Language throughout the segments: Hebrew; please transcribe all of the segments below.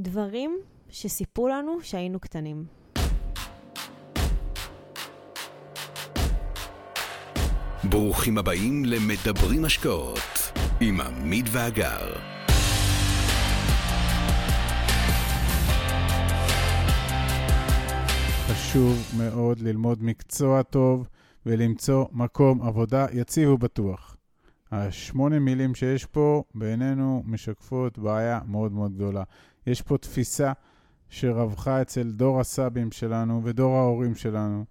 דברים שסיפרו לנו שהיינו קטנים. ברוכים הבאים למדברים השקעות עם עמית ואגר. חשוב מאוד ללמוד מקצוע טוב ולמצוא מקום עבודה יציב ובטוח. השמונה מילים שיש פה בעינינו משקפות בעיה מאוד מאוד גדולה. יש פה תפיסה שרווחה אצל דור הסבים שלנו ודור ההורים שלנו,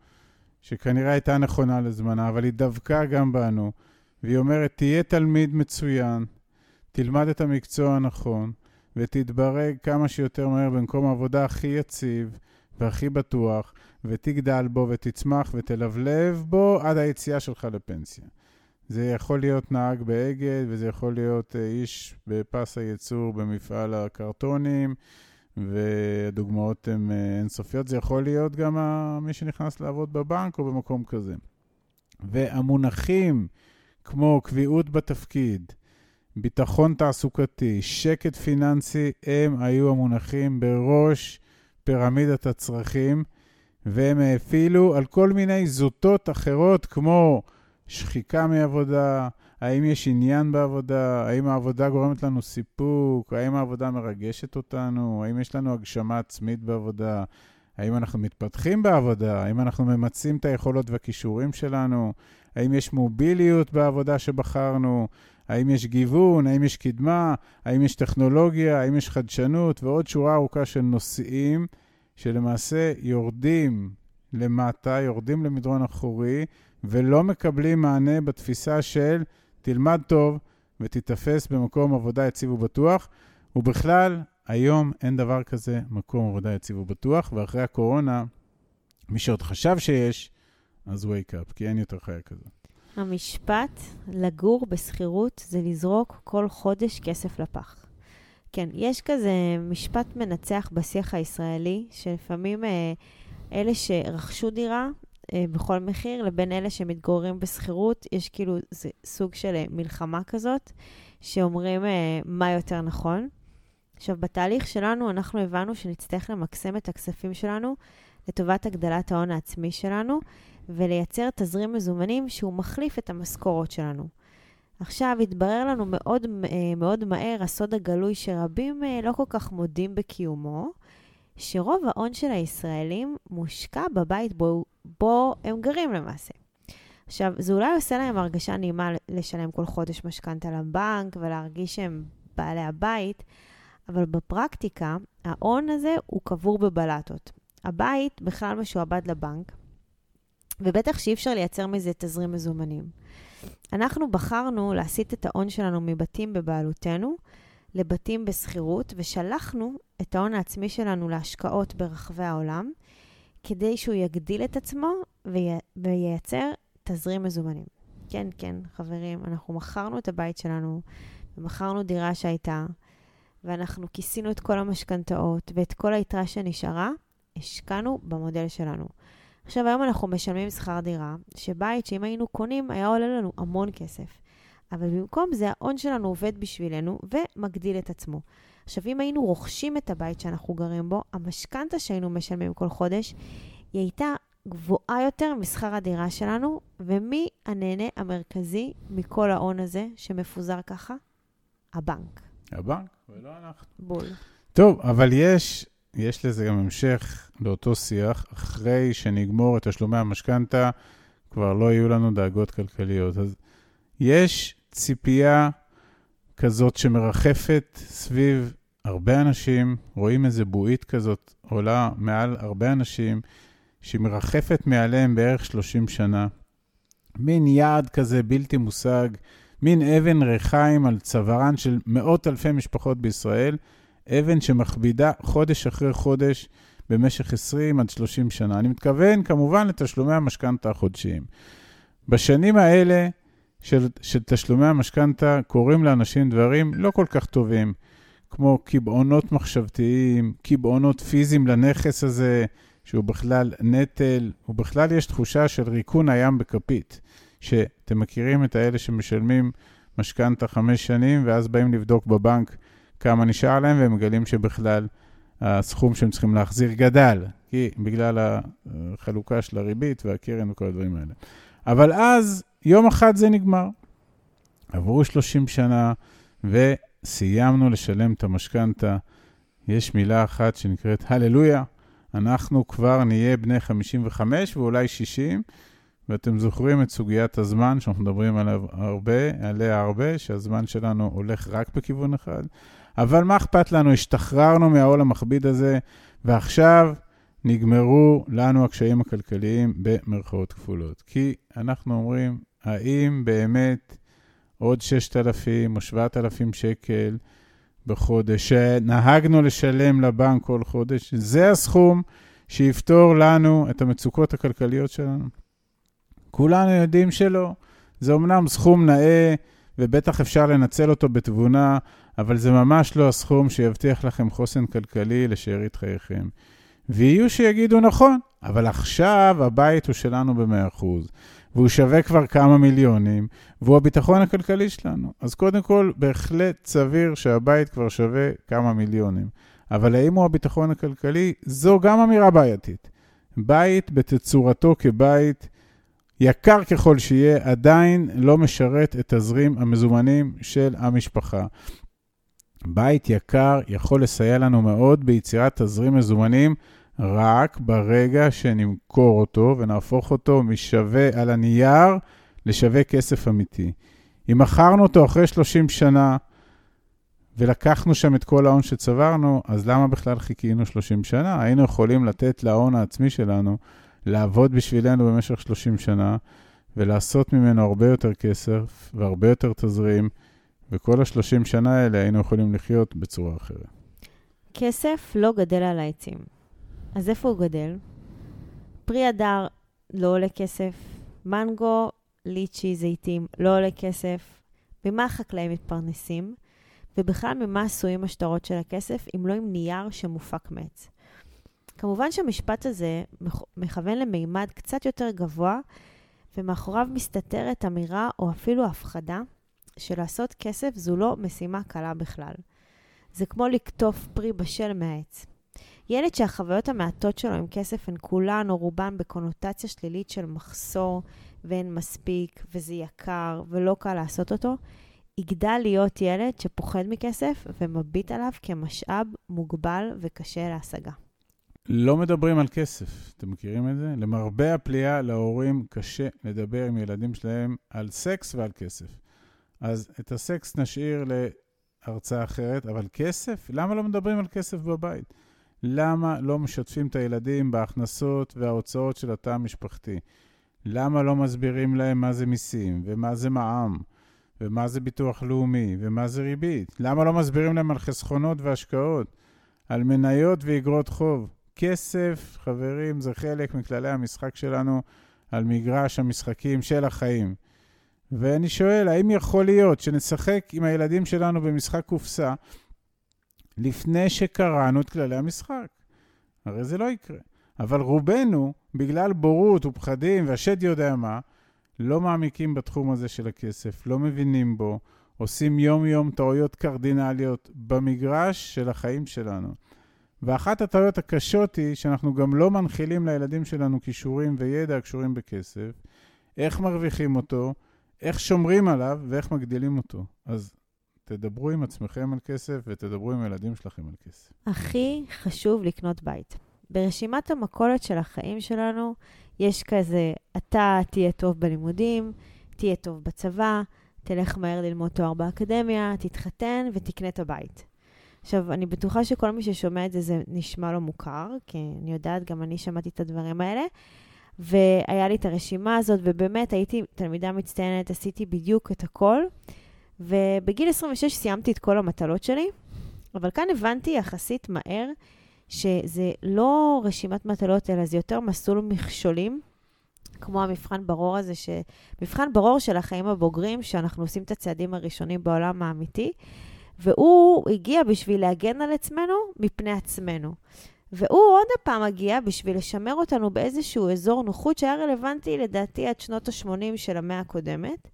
שכנראה הייתה נכונה לזמנה, אבל היא דבקה גם בנו, והיא אומרת, תהיה תלמיד מצוין, תלמד את המקצוע הנכון, ותתברג כמה שיותר מהר במקום העבודה הכי יציב והכי בטוח, ותגדל בו ותצמח ותלבלב בו עד היציאה שלך לפנסיה. זה יכול להיות נהג באגד, וזה יכול להיות אה, איש בפס הייצור במפעל הקרטונים, והדוגמאות הן אה, אינסופיות. זה יכול להיות גם מי שנכנס לעבוד בבנק או במקום כזה. והמונחים כמו קביעות בתפקיד, ביטחון תעסוקתי, שקט פיננסי, הם היו המונחים בראש פירמידת הצרכים, והם האפילו על כל מיני זוטות אחרות כמו שחיקה מעבודה, האם יש עניין בעבודה, האם העבודה גורמת לנו סיפוק, האם העבודה מרגשת אותנו, האם יש לנו הגשמה עצמית בעבודה, האם אנחנו מתפתחים בעבודה, האם אנחנו ממצים את היכולות והכישורים שלנו, האם יש מוביליות בעבודה שבחרנו, האם יש גיוון, האם יש קדמה, האם יש טכנולוגיה, האם יש חדשנות, ועוד שורה ארוכה של נושאים שלמעשה יורדים למטה, יורדים למדרון אחורי, ולא מקבלים מענה בתפיסה של תלמד טוב ותיתפס במקום עבודה יציב ובטוח. ובכלל, היום אין דבר כזה מקום עבודה יציב ובטוח, ואחרי הקורונה, מי שעוד חשב שיש, אז wake up, כי אין יותר חיה כזאת. המשפט לגור בשכירות זה לזרוק כל חודש כסף לפח. כן, יש כזה משפט מנצח בשיח הישראלי, שלפעמים אה, אלה שרכשו דירה אה, בכל מחיר, לבין אלה שמתגוררים בשכירות, יש כאילו סוג של אה, מלחמה כזאת, שאומרים אה, מה יותר נכון. עכשיו, בתהליך שלנו אנחנו הבנו שנצטרך למקסם את הכספים שלנו לטובת הגדלת ההון העצמי שלנו, ולייצר תזרים מזומנים שהוא מחליף את המשכורות שלנו. עכשיו, התברר לנו מאוד, מאוד מהר הסוד הגלוי שרבים לא כל כך מודים בקיומו, שרוב ההון של הישראלים מושקע בבית בו, בו הם גרים למעשה. עכשיו, זה אולי עושה להם הרגשה נעימה לשלם כל חודש משכנתה לבנק ולהרגיש שהם בעלי הבית, אבל בפרקטיקה, ההון הזה הוא קבור בבלטות. הבית בכלל משועבד לבנק, ובטח שאי אפשר לייצר מזה תזרים מזומנים. אנחנו בחרנו להסיט את ההון שלנו מבתים בבעלותנו לבתים בשכירות, ושלחנו את ההון העצמי שלנו להשקעות ברחבי העולם, כדי שהוא יגדיל את עצמו וי... וייצר תזרים מזומנים. כן, כן, חברים, אנחנו מכרנו את הבית שלנו, ומכרנו דירה שהייתה, ואנחנו כיסינו את כל המשכנתאות ואת כל היתרה שנשארה, השקענו במודל שלנו. עכשיו, היום אנחנו משלמים שכר דירה, שבית שאם היינו קונים היה עולה לנו המון כסף. אבל במקום זה ההון שלנו עובד בשבילנו ומגדיל את עצמו. עכשיו, אם היינו רוכשים את הבית שאנחנו גרים בו, המשכנתה שהיינו משלמים כל חודש, היא הייתה גבוהה יותר משכר הדירה שלנו, ומי הנהנה המרכזי מכל ההון הזה שמפוזר ככה? הבנק. הבנק, ולא אנחנו. בול. טוב, אבל יש, יש לזה גם המשך לאותו שיח. אחרי שנגמור את תשלומי המשכנתה, כבר לא יהיו לנו דאגות כלכליות. אז יש ציפייה כזאת שמרחפת סביב הרבה אנשים, רואים איזה בועית כזאת עולה מעל הרבה אנשים, שמרחפת מעליהם בערך 30 שנה. מין יעד כזה בלתי מושג, מין אבן ריחיים על צווארן של מאות אלפי משפחות בישראל, אבן שמכבידה חודש אחרי חודש במשך 20 עד 30 שנה. אני מתכוון כמובן לתשלומי המשכנתה החודשיים. בשנים האלה, של, של תשלומי המשכנתה קורים לאנשים דברים לא כל כך טובים, כמו קבעונות מחשבתיים, קבעונות פיזיים לנכס הזה, שהוא בכלל נטל, ובכלל יש תחושה של ריקון הים בכפית, שאתם מכירים את האלה שמשלמים משכנתה חמש שנים, ואז באים לבדוק בבנק כמה נשאר להם, והם מגלים שבכלל הסכום שהם צריכים להחזיר גדל, כי בגלל החלוקה של הריבית והקרן וכל הדברים האלה. אבל אז, יום אחד זה נגמר. עברו 30 שנה וסיימנו לשלם את המשכנתה. יש מילה אחת שנקראת הללויה. אנחנו כבר נהיה בני 55 ואולי 60, ואתם זוכרים את סוגיית הזמן, שאנחנו מדברים עליו הרבה, עליה הרבה, שהזמן שלנו הולך רק בכיוון אחד. אבל מה אכפת לנו? השתחררנו מהעול המכביד הזה, ועכשיו נגמרו לנו הקשיים הכלכליים במרכאות כפולות. כי אנחנו אומרים, האם באמת עוד 6,000 או 7,000 שקל בחודש שנהגנו לשלם לבנק כל חודש, זה הסכום שיפתור לנו את המצוקות הכלכליות שלנו? כולנו יודעים שלא. זה אמנם סכום נאה, ובטח אפשר לנצל אותו בתבונה, אבל זה ממש לא הסכום שיבטיח לכם חוסן כלכלי לשארית חייכם. ויהיו שיגידו נכון, אבל עכשיו הבית הוא שלנו ב-100%, והוא שווה כבר כמה מיליונים, והוא הביטחון הכלכלי שלנו. אז קודם כל, בהחלט סביר שהבית כבר שווה כמה מיליונים. אבל האם הוא הביטחון הכלכלי? זו גם אמירה בעייתית. בית בתצורתו כבית, יקר ככל שיהיה, עדיין לא משרת את תזרים המזומנים של המשפחה. בית יקר יכול לסייע לנו מאוד ביצירת תזרים מזומנים רק ברגע שנמכור אותו ונהפוך אותו משווה על הנייר לשווה כסף אמיתי. אם מכרנו אותו אחרי 30 שנה ולקחנו שם את כל ההון שצברנו, אז למה בכלל חיכינו 30 שנה? היינו יכולים לתת להון העצמי שלנו לעבוד בשבילנו במשך 30 שנה ולעשות ממנו הרבה יותר כסף והרבה יותר תזרים, וכל ה-30 שנה האלה היינו יכולים לחיות בצורה אחרת. כסף לא גדל על העצים. אז איפה הוא גדל? פרי הדר לא עולה כסף, מנגו, ליצ'י, זיתים לא עולה כסף. ממה החקלאים מתפרנסים? ובכלל ממה עשויים השטרות של הכסף, אם לא עם נייר שמופק מעץ. כמובן שהמשפט הזה מכוון למימד קצת יותר גבוה, ומאחוריו מסתתרת אמירה או אפילו הפחדה שלעשות כסף זו לא משימה קלה בכלל. זה כמו לקטוף פרי בשל מהעץ. ילד שהחוויות המעטות שלו עם כסף הן כולן או רובן בקונוטציה שלילית של מחסור ואין מספיק וזה יקר ולא קל לעשות אותו, יגדל להיות ילד שפוחד מכסף ומביט עליו כמשאב מוגבל וקשה להשגה. לא מדברים על כסף, אתם מכירים את זה? למרבה הפליאה, להורים קשה לדבר עם ילדים שלהם על סקס ועל כסף. אז את הסקס נשאיר להרצאה אחרת, אבל כסף? למה לא מדברים על כסף בבית? למה לא משתפים את הילדים בהכנסות וההוצאות של התא המשפחתי? למה לא מסבירים להם מה זה מיסים, ומה זה מע"מ, ומה זה ביטוח לאומי, ומה זה ריבית? למה לא מסבירים להם על חסכונות והשקעות, על מניות ואגרות חוב? כסף, חברים, זה חלק מכללי המשחק שלנו על מגרש המשחקים של החיים. ואני שואל, האם יכול להיות שנשחק עם הילדים שלנו במשחק קופסה לפני שקראנו את כללי המשחק? הרי זה לא יקרה. אבל רובנו, בגלל בורות ופחדים והשד יודע מה, לא מעמיקים בתחום הזה של הכסף, לא מבינים בו, עושים יום-יום טעויות קרדינליות במגרש של החיים שלנו. ואחת הטעויות הקשות היא שאנחנו גם לא מנחילים לילדים שלנו כישורים וידע הקשורים בכסף, איך מרוויחים אותו, איך שומרים עליו ואיך מגדילים אותו. אז תדברו עם עצמכם על כסף ותדברו עם הילדים שלכם על כסף. הכי חשוב לקנות בית. ברשימת המכולת של החיים שלנו יש כזה, אתה תהיה טוב בלימודים, תהיה טוב בצבא, תלך מהר ללמוד תואר באקדמיה, תתחתן ותקנה את הבית. עכשיו, אני בטוחה שכל מי ששומע את זה, זה נשמע לו מוכר, כי אני יודעת, גם אני שמעתי את הדברים האלה. והיה לי את הרשימה הזאת, ובאמת הייתי תלמידה מצטיינת, עשיתי בדיוק את הכל. ובגיל 26 סיימתי את כל המטלות שלי, אבל כאן הבנתי יחסית מהר שזה לא רשימת מטלות, אלא זה יותר מסלול מכשולים, כמו המבחן ברור הזה, ש... מבחן ברור של החיים הבוגרים, שאנחנו עושים את הצעדים הראשונים בעולם האמיתי, והוא הגיע בשביל להגן על עצמנו מפני עצמנו. והוא עוד פעם הגיע בשביל לשמר אותנו באיזשהו אזור נוחות שהיה רלוונטי לדעתי עד שנות ה-80 של המאה הקודמת.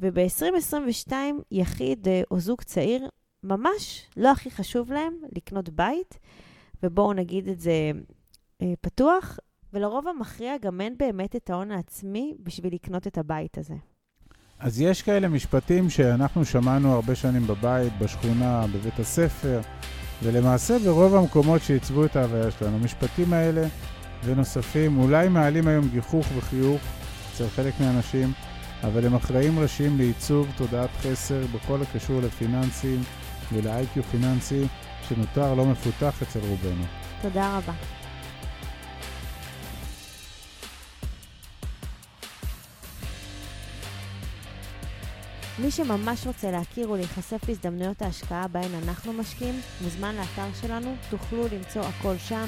וב-2022 יחיד אה, או זוג צעיר ממש לא הכי חשוב להם לקנות בית, ובואו נגיד את זה אה, פתוח, ולרוב המכריע גם אין באמת את ההון העצמי בשביל לקנות את הבית הזה. אז יש כאלה משפטים שאנחנו שמענו הרבה שנים בבית, בשכונה, בבית הספר, ולמעשה ברוב המקומות שעיצבו את ההוויה שלנו, המשפטים האלה ונוספים אולי מעלים היום גיחוך וחיוך אצל חלק מהאנשים, אבל הם אחראים ראשיים לעיצוב תודעת חסר בכל הקשור לפיננסים ול-IQ פיננסי שנותר לא מפותח אצל רובנו. תודה רבה. מי שממש רוצה להכיר ולהיחשף להזדמנויות ההשקעה בהן אנחנו משקיעים, מוזמן לאתר שלנו, תוכלו למצוא הכל שם.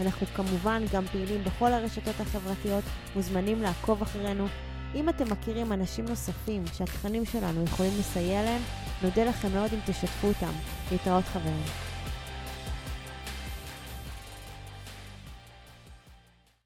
אנחנו כמובן גם פעילים בכל הרשתות החברתיות, מוזמנים לעקוב אחרינו. אם אתם מכירים אנשים נוספים שהתכנים שלנו יכולים לסייע להם, נודה לכם מאוד אם תשתפו אותם. להתראות חברים.